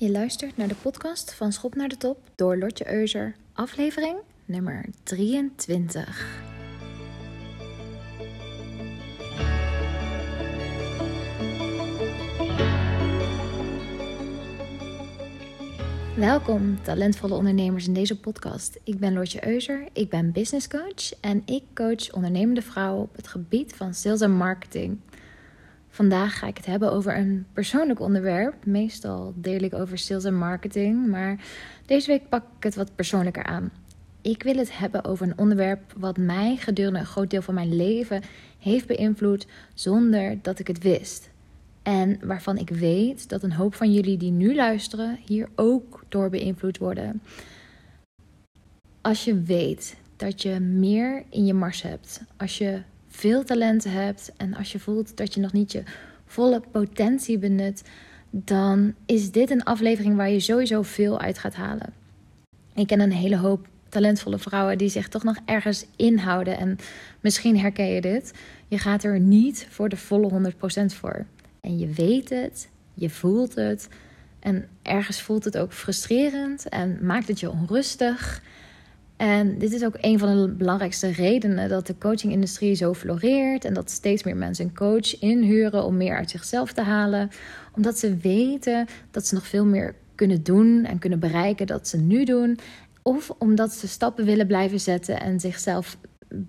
Je luistert naar de podcast van Schop naar de Top door Lotje Euser, aflevering nummer 23. Welkom, talentvolle ondernemers in deze podcast. Ik ben Lotje Euser, ik ben business coach en ik coach ondernemende vrouwen op het gebied van sales en marketing. Vandaag ga ik het hebben over een persoonlijk onderwerp. Meestal deel ik over sales en marketing, maar deze week pak ik het wat persoonlijker aan. Ik wil het hebben over een onderwerp wat mij gedurende een groot deel van mijn leven heeft beïnvloed zonder dat ik het wist. En waarvan ik weet dat een hoop van jullie die nu luisteren hier ook door beïnvloed worden. Als je weet dat je meer in je mars hebt, als je veel talenten hebt en als je voelt dat je nog niet je volle potentie benut, dan is dit een aflevering waar je sowieso veel uit gaat halen. Ik ken een hele hoop talentvolle vrouwen die zich toch nog ergens inhouden en misschien herken je dit. Je gaat er niet voor de volle 100% voor. En je weet het, je voelt het en ergens voelt het ook frustrerend en maakt het je onrustig. En dit is ook een van de belangrijkste redenen dat de coachingindustrie zo floreert en dat steeds meer mensen een coach inhuren om meer uit zichzelf te halen, omdat ze weten dat ze nog veel meer kunnen doen en kunnen bereiken dat ze nu doen, of omdat ze stappen willen blijven zetten en zichzelf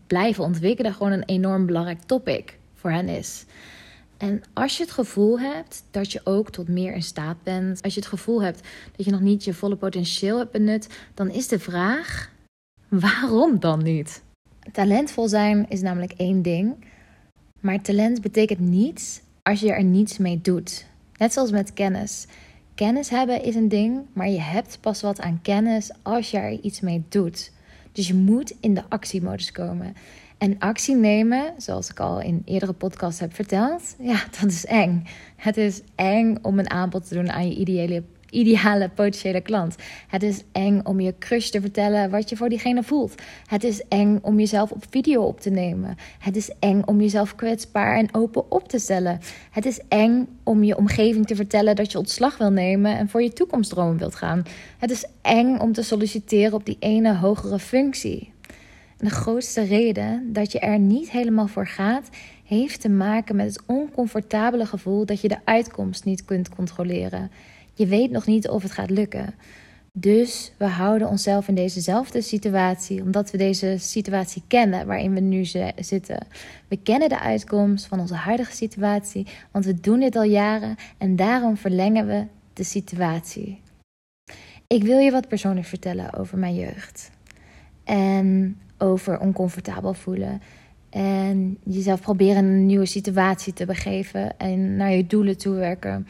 blijven ontwikkelen, gewoon een enorm belangrijk topic voor hen is. En als je het gevoel hebt dat je ook tot meer in staat bent, als je het gevoel hebt dat je nog niet je volle potentieel hebt benut, dan is de vraag: Waarom dan niet? Talentvol zijn is namelijk één ding. Maar talent betekent niets als je er niets mee doet. Net zoals met kennis. Kennis hebben is een ding, maar je hebt pas wat aan kennis als je er iets mee doet. Dus je moet in de actiemodus komen. En actie nemen, zoals ik al in eerdere podcasts heb verteld, ja, dat is eng. Het is eng om een aanbod te doen aan je ideale ideale potentiële klant. Het is eng om je crush te vertellen wat je voor diegene voelt. Het is eng om jezelf op video op te nemen. Het is eng om jezelf kwetsbaar en open op te stellen. Het is eng om je omgeving te vertellen dat je ontslag wil nemen en voor je toekomstdroom wilt gaan. Het is eng om te solliciteren op die ene hogere functie. De grootste reden dat je er niet helemaal voor gaat, heeft te maken met het oncomfortabele gevoel dat je de uitkomst niet kunt controleren. Je weet nog niet of het gaat lukken. Dus we houden onszelf in dezezelfde situatie, omdat we deze situatie kennen waarin we nu zitten. We kennen de uitkomst van onze huidige situatie, want we doen dit al jaren en daarom verlengen we de situatie. Ik wil je wat persoonlijk vertellen over mijn jeugd. En over oncomfortabel voelen. En jezelf proberen een nieuwe situatie te begeven en naar je doelen toe werken.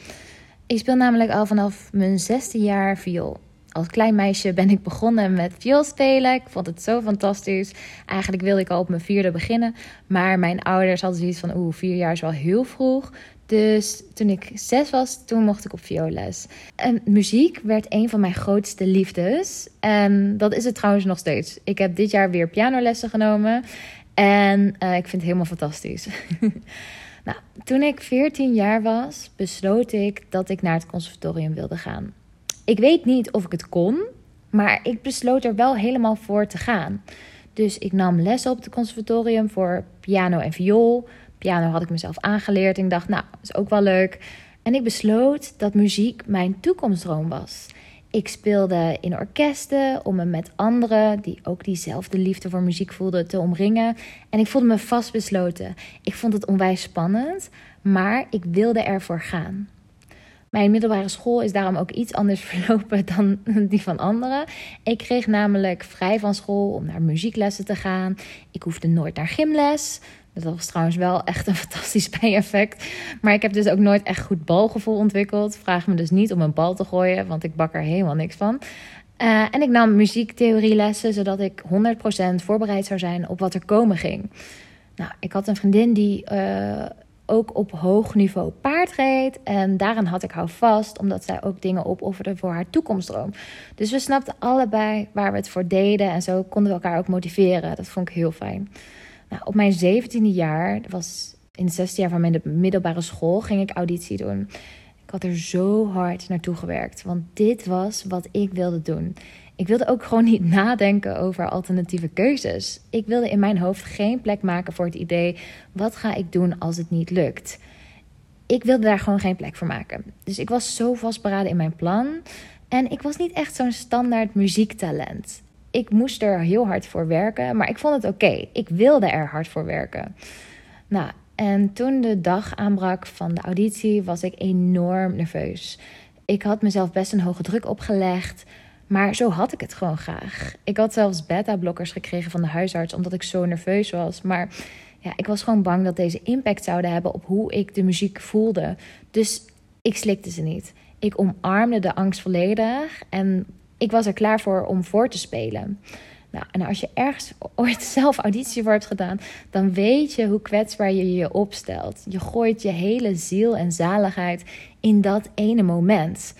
Ik speel namelijk al vanaf mijn zesde jaar viool. Als klein meisje ben ik begonnen met viool spelen. Ik vond het zo fantastisch. Eigenlijk wilde ik al op mijn vierde beginnen. Maar mijn ouders hadden zoiets van, oeh, vier jaar is wel heel vroeg. Dus toen ik zes was, toen mocht ik op vioolles. En muziek werd een van mijn grootste liefdes. En dat is het trouwens nog steeds. Ik heb dit jaar weer pianolessen genomen. En uh, ik vind het helemaal fantastisch. Nou, toen ik 14 jaar was, besloot ik dat ik naar het conservatorium wilde gaan. Ik weet niet of ik het kon, maar ik besloot er wel helemaal voor te gaan. Dus ik nam les op het conservatorium voor piano en viool. Piano had ik mezelf aangeleerd en ik dacht, nou, is ook wel leuk. En ik besloot dat muziek mijn toekomstdroom was. Ik speelde in orkesten om me met anderen die ook diezelfde liefde voor muziek voelden te omringen. En ik voelde me vastbesloten. Ik vond het onwijs spannend, maar ik wilde ervoor gaan. Mijn middelbare school is daarom ook iets anders verlopen dan die van anderen. Ik kreeg namelijk vrij van school om naar muzieklessen te gaan. Ik hoefde nooit naar gymles. Dat was trouwens wel echt een fantastisch bijeffect. Maar ik heb dus ook nooit echt goed balgevoel ontwikkeld. Vraag me dus niet om een bal te gooien, want ik bak er helemaal niks van. Uh, en ik nam muziektheorielessen, zodat ik 100% voorbereid zou zijn op wat er komen ging. Nou, ik had een vriendin die uh, ook op hoog niveau paard reed. En daarin had ik vast, omdat zij ook dingen opofferde voor haar toekomstdroom. Dus we snapten allebei waar we het voor deden. En zo konden we elkaar ook motiveren. Dat vond ik heel fijn. Nou, op mijn zeventiende jaar, dat was in het zesde jaar van mijn middelbare school, ging ik auditie doen. Ik had er zo hard naartoe gewerkt, want dit was wat ik wilde doen. Ik wilde ook gewoon niet nadenken over alternatieve keuzes. Ik wilde in mijn hoofd geen plek maken voor het idee: wat ga ik doen als het niet lukt? Ik wilde daar gewoon geen plek voor maken. Dus ik was zo vastberaden in mijn plan. En ik was niet echt zo'n standaard muziektalent. Ik moest er heel hard voor werken, maar ik vond het oké. Ik wilde er hard voor werken. Nou, en toen de dag aanbrak van de auditie, was ik enorm nerveus. Ik had mezelf best een hoge druk opgelegd. Maar zo had ik het gewoon graag. Ik had zelfs beta-blokkers gekregen van de huisarts omdat ik zo nerveus was. Maar ja, ik was gewoon bang dat deze impact zouden hebben op hoe ik de muziek voelde. Dus ik slikte ze niet. Ik omarmde de angst volledig en ik was er klaar voor om voor te spelen. Nou, en als je ergens ooit zelf auditie voor hebt gedaan, dan weet je hoe kwetsbaar je je opstelt. Je gooit je hele ziel en zaligheid in dat ene moment.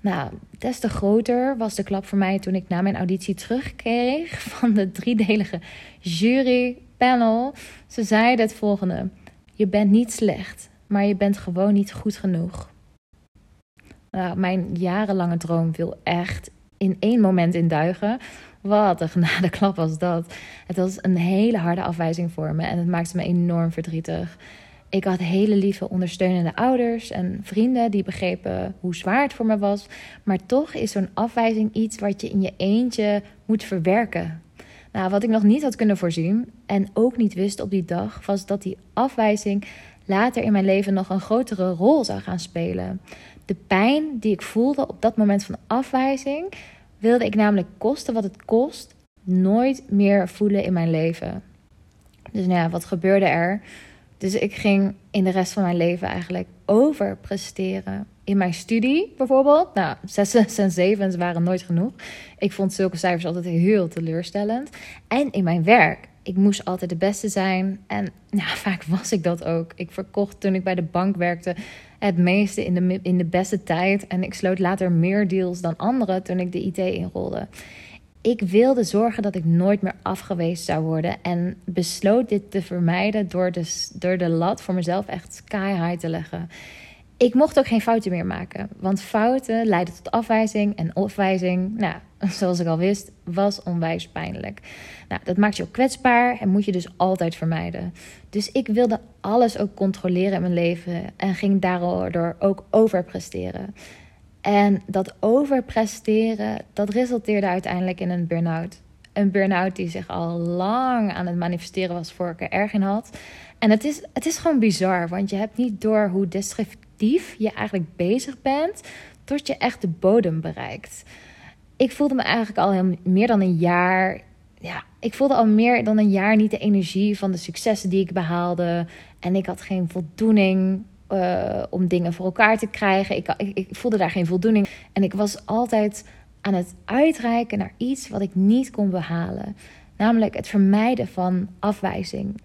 Nou, des te groter was de klap voor mij toen ik na mijn auditie terugkreeg van de driedelige jurypanel. Ze zeiden het volgende: Je bent niet slecht, maar je bent gewoon niet goed genoeg. Nou, mijn jarenlange droom viel echt in één moment in duigen. Wat een genadeklap was dat. Het was een hele harde afwijzing voor me en het maakte me enorm verdrietig. Ik had hele lieve ondersteunende ouders en vrienden die begrepen hoe zwaar het voor me was. Maar toch is zo'n afwijzing iets wat je in je eentje moet verwerken. Nou, wat ik nog niet had kunnen voorzien en ook niet wist op die dag, was dat die afwijzing later in mijn leven nog een grotere rol zou gaan spelen. De pijn die ik voelde op dat moment van afwijzing, wilde ik namelijk kosten wat het kost, nooit meer voelen in mijn leven. Dus nou ja, wat gebeurde er? Dus ik ging in de rest van mijn leven eigenlijk overpresteren. In mijn studie bijvoorbeeld. Nou, zes en zevens waren nooit genoeg. Ik vond zulke cijfers altijd heel teleurstellend. En in mijn werk. Ik moest altijd de beste zijn. En nou, vaak was ik dat ook. Ik verkocht toen ik bij de bank werkte het meeste in de, in de beste tijd. En ik sloot later meer deals dan anderen toen ik de IT inrolde. Ik wilde zorgen dat ik nooit meer afgewezen zou worden. En besloot dit te vermijden door de, door de lat voor mezelf echt sky high te leggen. Ik mocht ook geen fouten meer maken. Want fouten leiden tot afwijzing. En afwijzing, nou, zoals ik al wist, was onwijs pijnlijk. Nou, dat maakt je ook kwetsbaar en moet je dus altijd vermijden. Dus ik wilde alles ook controleren in mijn leven. En ging daardoor ook overpresteren. En dat overpresteren, dat resulteerde uiteindelijk in een burn-out. Een burn-out die zich al lang aan het manifesteren was voor ik er erg in had. En het is, het is gewoon bizar, want je hebt niet door hoe destructief je eigenlijk bezig bent tot je echt de bodem bereikt. Ik voelde me eigenlijk al meer dan een jaar. Ja, ik voelde al meer dan een jaar niet de energie van de successen die ik behaalde. En ik had geen voldoening uh, om dingen voor elkaar te krijgen. Ik, ik, ik, voelde daar geen voldoening. En ik was altijd aan het uitreiken naar iets wat ik niet kon behalen. Namelijk het vermijden van afwijzing.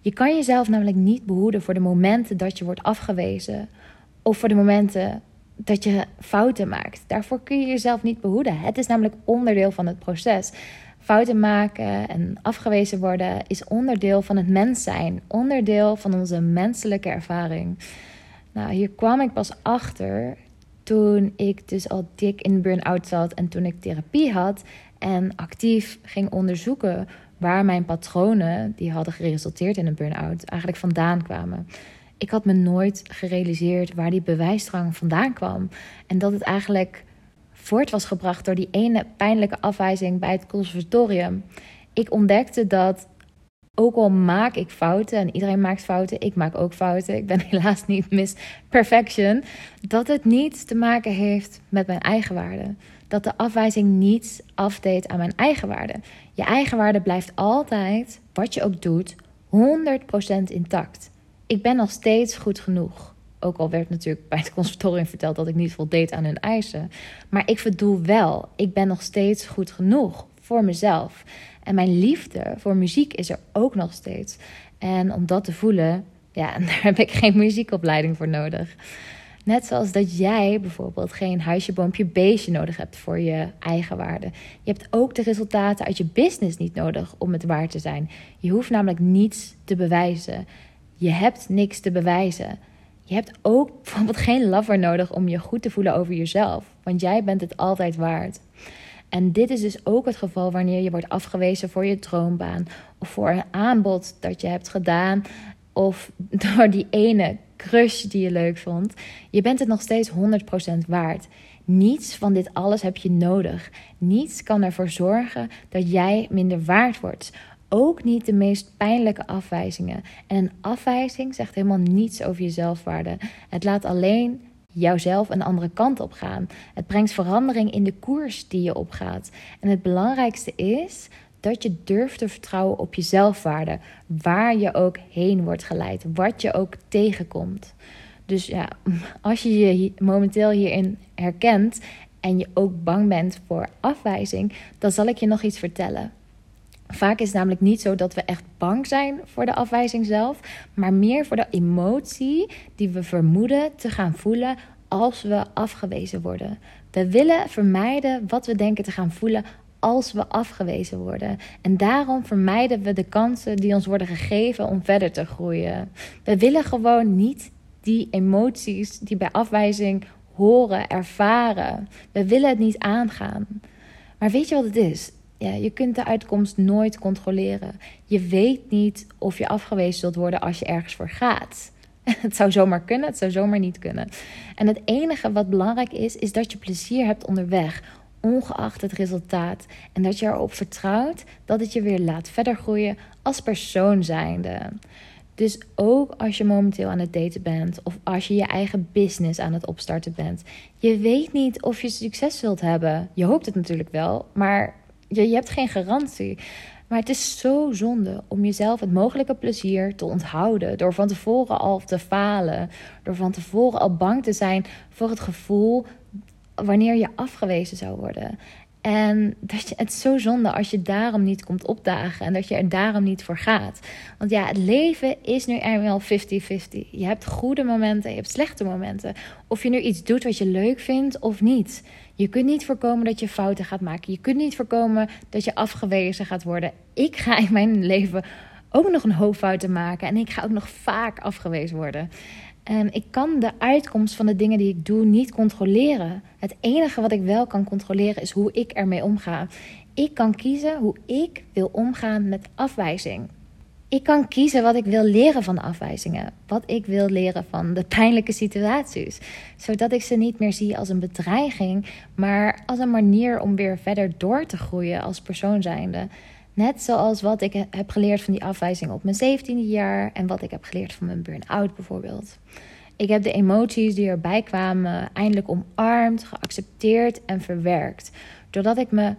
Je kan jezelf namelijk niet behoeden voor de momenten dat je wordt afgewezen. Of voor de momenten dat je fouten maakt. Daarvoor kun je jezelf niet behoeden. Het is namelijk onderdeel van het proces. Fouten maken en afgewezen worden is onderdeel van het mens zijn, onderdeel van onze menselijke ervaring. Nou, hier kwam ik pas achter toen ik dus al dik in burn-out zat en toen ik therapie had en actief ging onderzoeken waar mijn patronen die hadden geresulteerd in een burn-out eigenlijk vandaan kwamen. Ik had me nooit gerealiseerd waar die bewijsdrang vandaan kwam en dat het eigenlijk voort was gebracht door die ene pijnlijke afwijzing bij het conservatorium. Ik ontdekte dat ook al maak ik fouten en iedereen maakt fouten, ik maak ook fouten. Ik ben helaas niet Miss Perfection. Dat het niets te maken heeft met mijn eigen waarde. Dat de afwijzing niets afdeed aan mijn eigen waarde. Je eigen waarde blijft altijd, wat je ook doet, 100% intact. Ik ben nog steeds goed genoeg. Ook al werd natuurlijk bij het conservatorium verteld dat ik niet voldeed aan hun eisen. Maar ik bedoel wel, ik ben nog steeds goed genoeg voor mezelf. En mijn liefde voor muziek is er ook nog steeds. En om dat te voelen, ja, daar heb ik geen muziekopleiding voor nodig. Net zoals dat jij bijvoorbeeld geen huisje, boompje, beestje nodig hebt voor je eigen waarde. Je hebt ook de resultaten uit je business niet nodig om het waar te zijn. Je hoeft namelijk niets te bewijzen. Je hebt niks te bewijzen. Je hebt ook bijvoorbeeld geen lover nodig om je goed te voelen over jezelf, want jij bent het altijd waard. En dit is dus ook het geval wanneer je wordt afgewezen voor je droombaan of voor een aanbod dat je hebt gedaan of door die ene crush die je leuk vond. Je bent het nog steeds 100% waard. Niets van dit alles heb je nodig. Niets kan ervoor zorgen dat jij minder waard wordt. Ook niet de meest pijnlijke afwijzingen. En een afwijzing zegt helemaal niets over je zelfwaarde. Het laat alleen jouzelf een andere kant op gaan. Het brengt verandering in de koers die je opgaat. En het belangrijkste is dat je durft te vertrouwen op je zelfwaarde, waar je ook heen wordt geleid, wat je ook tegenkomt. Dus ja, als je je momenteel hierin herkent en je ook bang bent voor afwijzing, dan zal ik je nog iets vertellen. Vaak is het namelijk niet zo dat we echt bang zijn voor de afwijzing zelf, maar meer voor de emotie die we vermoeden te gaan voelen als we afgewezen worden. We willen vermijden wat we denken te gaan voelen als we afgewezen worden. En daarom vermijden we de kansen die ons worden gegeven om verder te groeien. We willen gewoon niet die emoties die bij afwijzing horen, ervaren. We willen het niet aangaan. Maar weet je wat het is? Ja, je kunt de uitkomst nooit controleren. Je weet niet of je afgewezen zult worden als je ergens voor gaat. Het zou zomaar kunnen, het zou zomaar niet kunnen. En het enige wat belangrijk is, is dat je plezier hebt onderweg, ongeacht het resultaat. En dat je erop vertrouwt dat het je weer laat verder groeien als persoon zijnde. Dus ook als je momenteel aan het daten bent of als je je eigen business aan het opstarten bent, je weet niet of je succes wilt hebben. Je hoopt het natuurlijk wel, maar je, je hebt geen garantie. Maar het is zo zonde om jezelf het mogelijke plezier te onthouden. Door van tevoren al te falen. Door van tevoren al bang te zijn voor het gevoel wanneer je afgewezen zou worden. En dat je, het is zo zonde als je daarom niet komt opdagen en dat je er daarom niet voor gaat. Want ja, het leven is nu eenmaal 50-50. Je hebt goede momenten, je hebt slechte momenten. Of je nu iets doet wat je leuk vindt of niet. Je kunt niet voorkomen dat je fouten gaat maken. Je kunt niet voorkomen dat je afgewezen gaat worden. Ik ga in mijn leven ook nog een hoop fouten maken en ik ga ook nog vaak afgewezen worden. En ik kan de uitkomst van de dingen die ik doe niet controleren. Het enige wat ik wel kan controleren is hoe ik ermee omga. Ik kan kiezen hoe ik wil omgaan met afwijzing. Ik kan kiezen wat ik wil leren van afwijzingen. Wat ik wil leren van de pijnlijke situaties. Zodat ik ze niet meer zie als een bedreiging, maar als een manier om weer verder door te groeien als persoon zijnde. Net zoals wat ik heb geleerd van die afwijzing op mijn 17e jaar en wat ik heb geleerd van mijn burn-out bijvoorbeeld. Ik heb de emoties die erbij kwamen eindelijk omarmd, geaccepteerd en verwerkt. Doordat ik me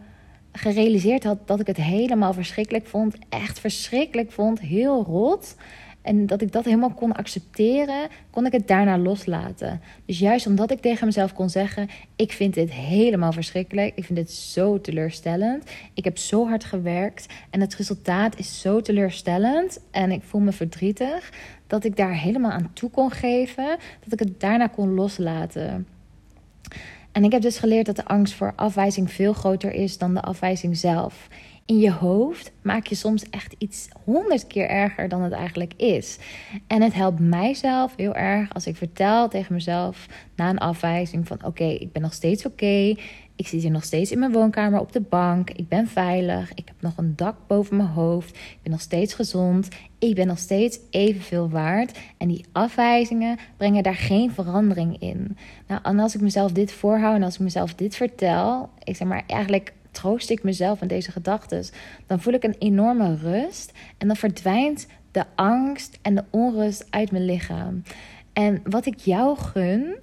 gerealiseerd had dat ik het helemaal verschrikkelijk vond, echt verschrikkelijk vond, heel rot. En dat ik dat helemaal kon accepteren, kon ik het daarna loslaten. Dus juist omdat ik tegen mezelf kon zeggen: Ik vind dit helemaal verschrikkelijk. Ik vind dit zo teleurstellend. Ik heb zo hard gewerkt en het resultaat is zo teleurstellend. En ik voel me verdrietig. Dat ik daar helemaal aan toe kon geven. Dat ik het daarna kon loslaten. En ik heb dus geleerd dat de angst voor afwijzing veel groter is dan de afwijzing zelf in je hoofd maak je soms echt iets honderd keer erger dan het eigenlijk is. En het helpt mijzelf heel erg als ik vertel tegen mezelf na een afwijzing van oké, ik ben nog steeds oké. Ik zit hier nog steeds in mijn woonkamer op de bank. Ik ben veilig. Ik heb nog een dak boven mijn hoofd. Ik ben nog steeds gezond. Ik ben nog steeds evenveel waard. En die afwijzingen brengen daar geen verandering in. Nou, en als ik mezelf dit voorhoud en als ik mezelf dit vertel, ik zeg maar eigenlijk troost ik mezelf in deze gedachten, dan voel ik een enorme rust en dan verdwijnt de angst en de onrust uit mijn lichaam. En wat ik jou gun,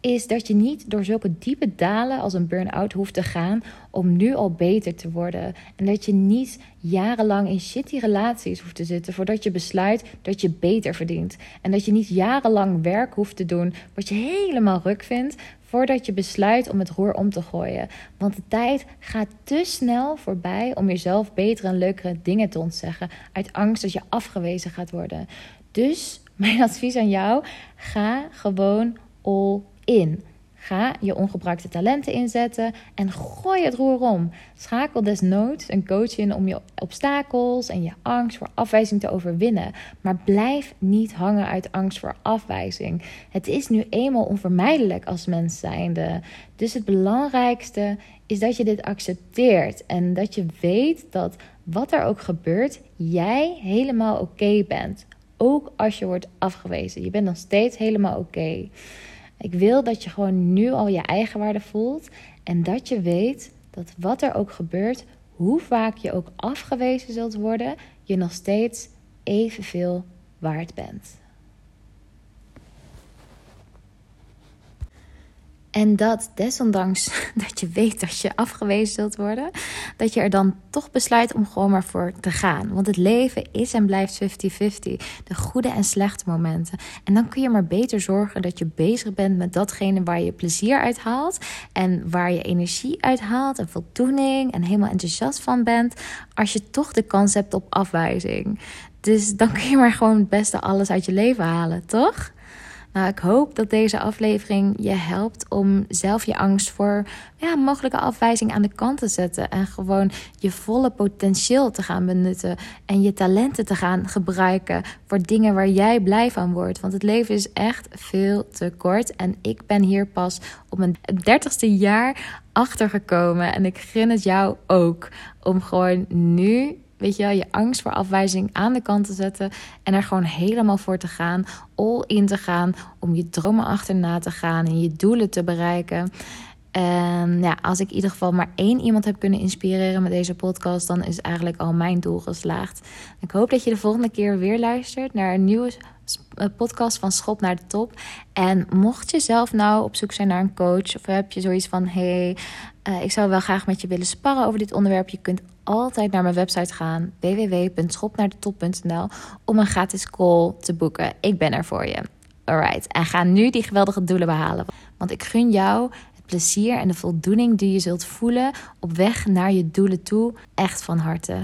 is dat je niet door zulke diepe dalen als een burn-out hoeft te gaan om nu al beter te worden. En dat je niet jarenlang in shitty relaties hoeft te zitten voordat je besluit dat je beter verdient. En dat je niet jarenlang werk hoeft te doen wat je helemaal ruk vindt voordat je besluit om het roer om te gooien. Want de tijd gaat te snel voorbij om jezelf betere en leukere dingen te ontzeggen uit angst dat je afgewezen gaat worden. Dus mijn advies aan jou: ga gewoon all in. Ga je ongebruikte talenten inzetten en gooi het roer om. Schakel desnoods een coach in om je obstakels en je angst voor afwijzing te overwinnen. Maar blijf niet hangen uit angst voor afwijzing. Het is nu eenmaal onvermijdelijk als mens zijnde. Dus het belangrijkste is dat je dit accepteert en dat je weet dat wat er ook gebeurt, jij helemaal oké bent. Ook als je wordt afgewezen. Je bent nog steeds helemaal oké. Ik wil dat je gewoon nu al je eigenwaarde voelt en dat je weet dat wat er ook gebeurt, hoe vaak je ook afgewezen zult worden, je nog steeds evenveel waard bent. En dat desondanks dat je weet dat je afgewezen zult worden, dat je er dan toch besluit om gewoon maar voor te gaan. Want het leven is en blijft 50-50. De goede en slechte momenten. En dan kun je maar beter zorgen dat je bezig bent met datgene waar je plezier uit haalt. En waar je energie uit haalt en voldoening en helemaal enthousiast van bent. Als je toch de kans hebt op afwijzing. Dus dan kun je maar gewoon het beste alles uit je leven halen, toch? Nou, ik hoop dat deze aflevering je helpt om zelf je angst voor ja, mogelijke afwijzing aan de kant te zetten. En gewoon je volle potentieel te gaan benutten. En je talenten te gaan gebruiken voor dingen waar jij blij van wordt. Want het leven is echt veel te kort. En ik ben hier pas op mijn dertigste jaar achtergekomen. En ik gun het jou ook om gewoon nu weet je wel, je angst voor afwijzing aan de kant te zetten en er gewoon helemaal voor te gaan, all in te gaan, om je dromen achterna te gaan en je doelen te bereiken. En ja, als ik in ieder geval maar één iemand heb kunnen inspireren met deze podcast, dan is eigenlijk al mijn doel geslaagd. Ik hoop dat je de volgende keer weer luistert naar een nieuwe eh, podcast van Schop naar de Top. En mocht je zelf nou op zoek zijn naar een coach, of heb je zoiets van: hey, uh, ik zou wel graag met je willen sparren over dit onderwerp, je kunt altijd naar mijn website gaan: www.schopnaardetop.nl om een gratis call te boeken. Ik ben er voor je. Alright, en ga nu die geweldige doelen behalen. Want ik gun jou plezier en de voldoening die je zult voelen op weg naar je doelen toe echt van harte.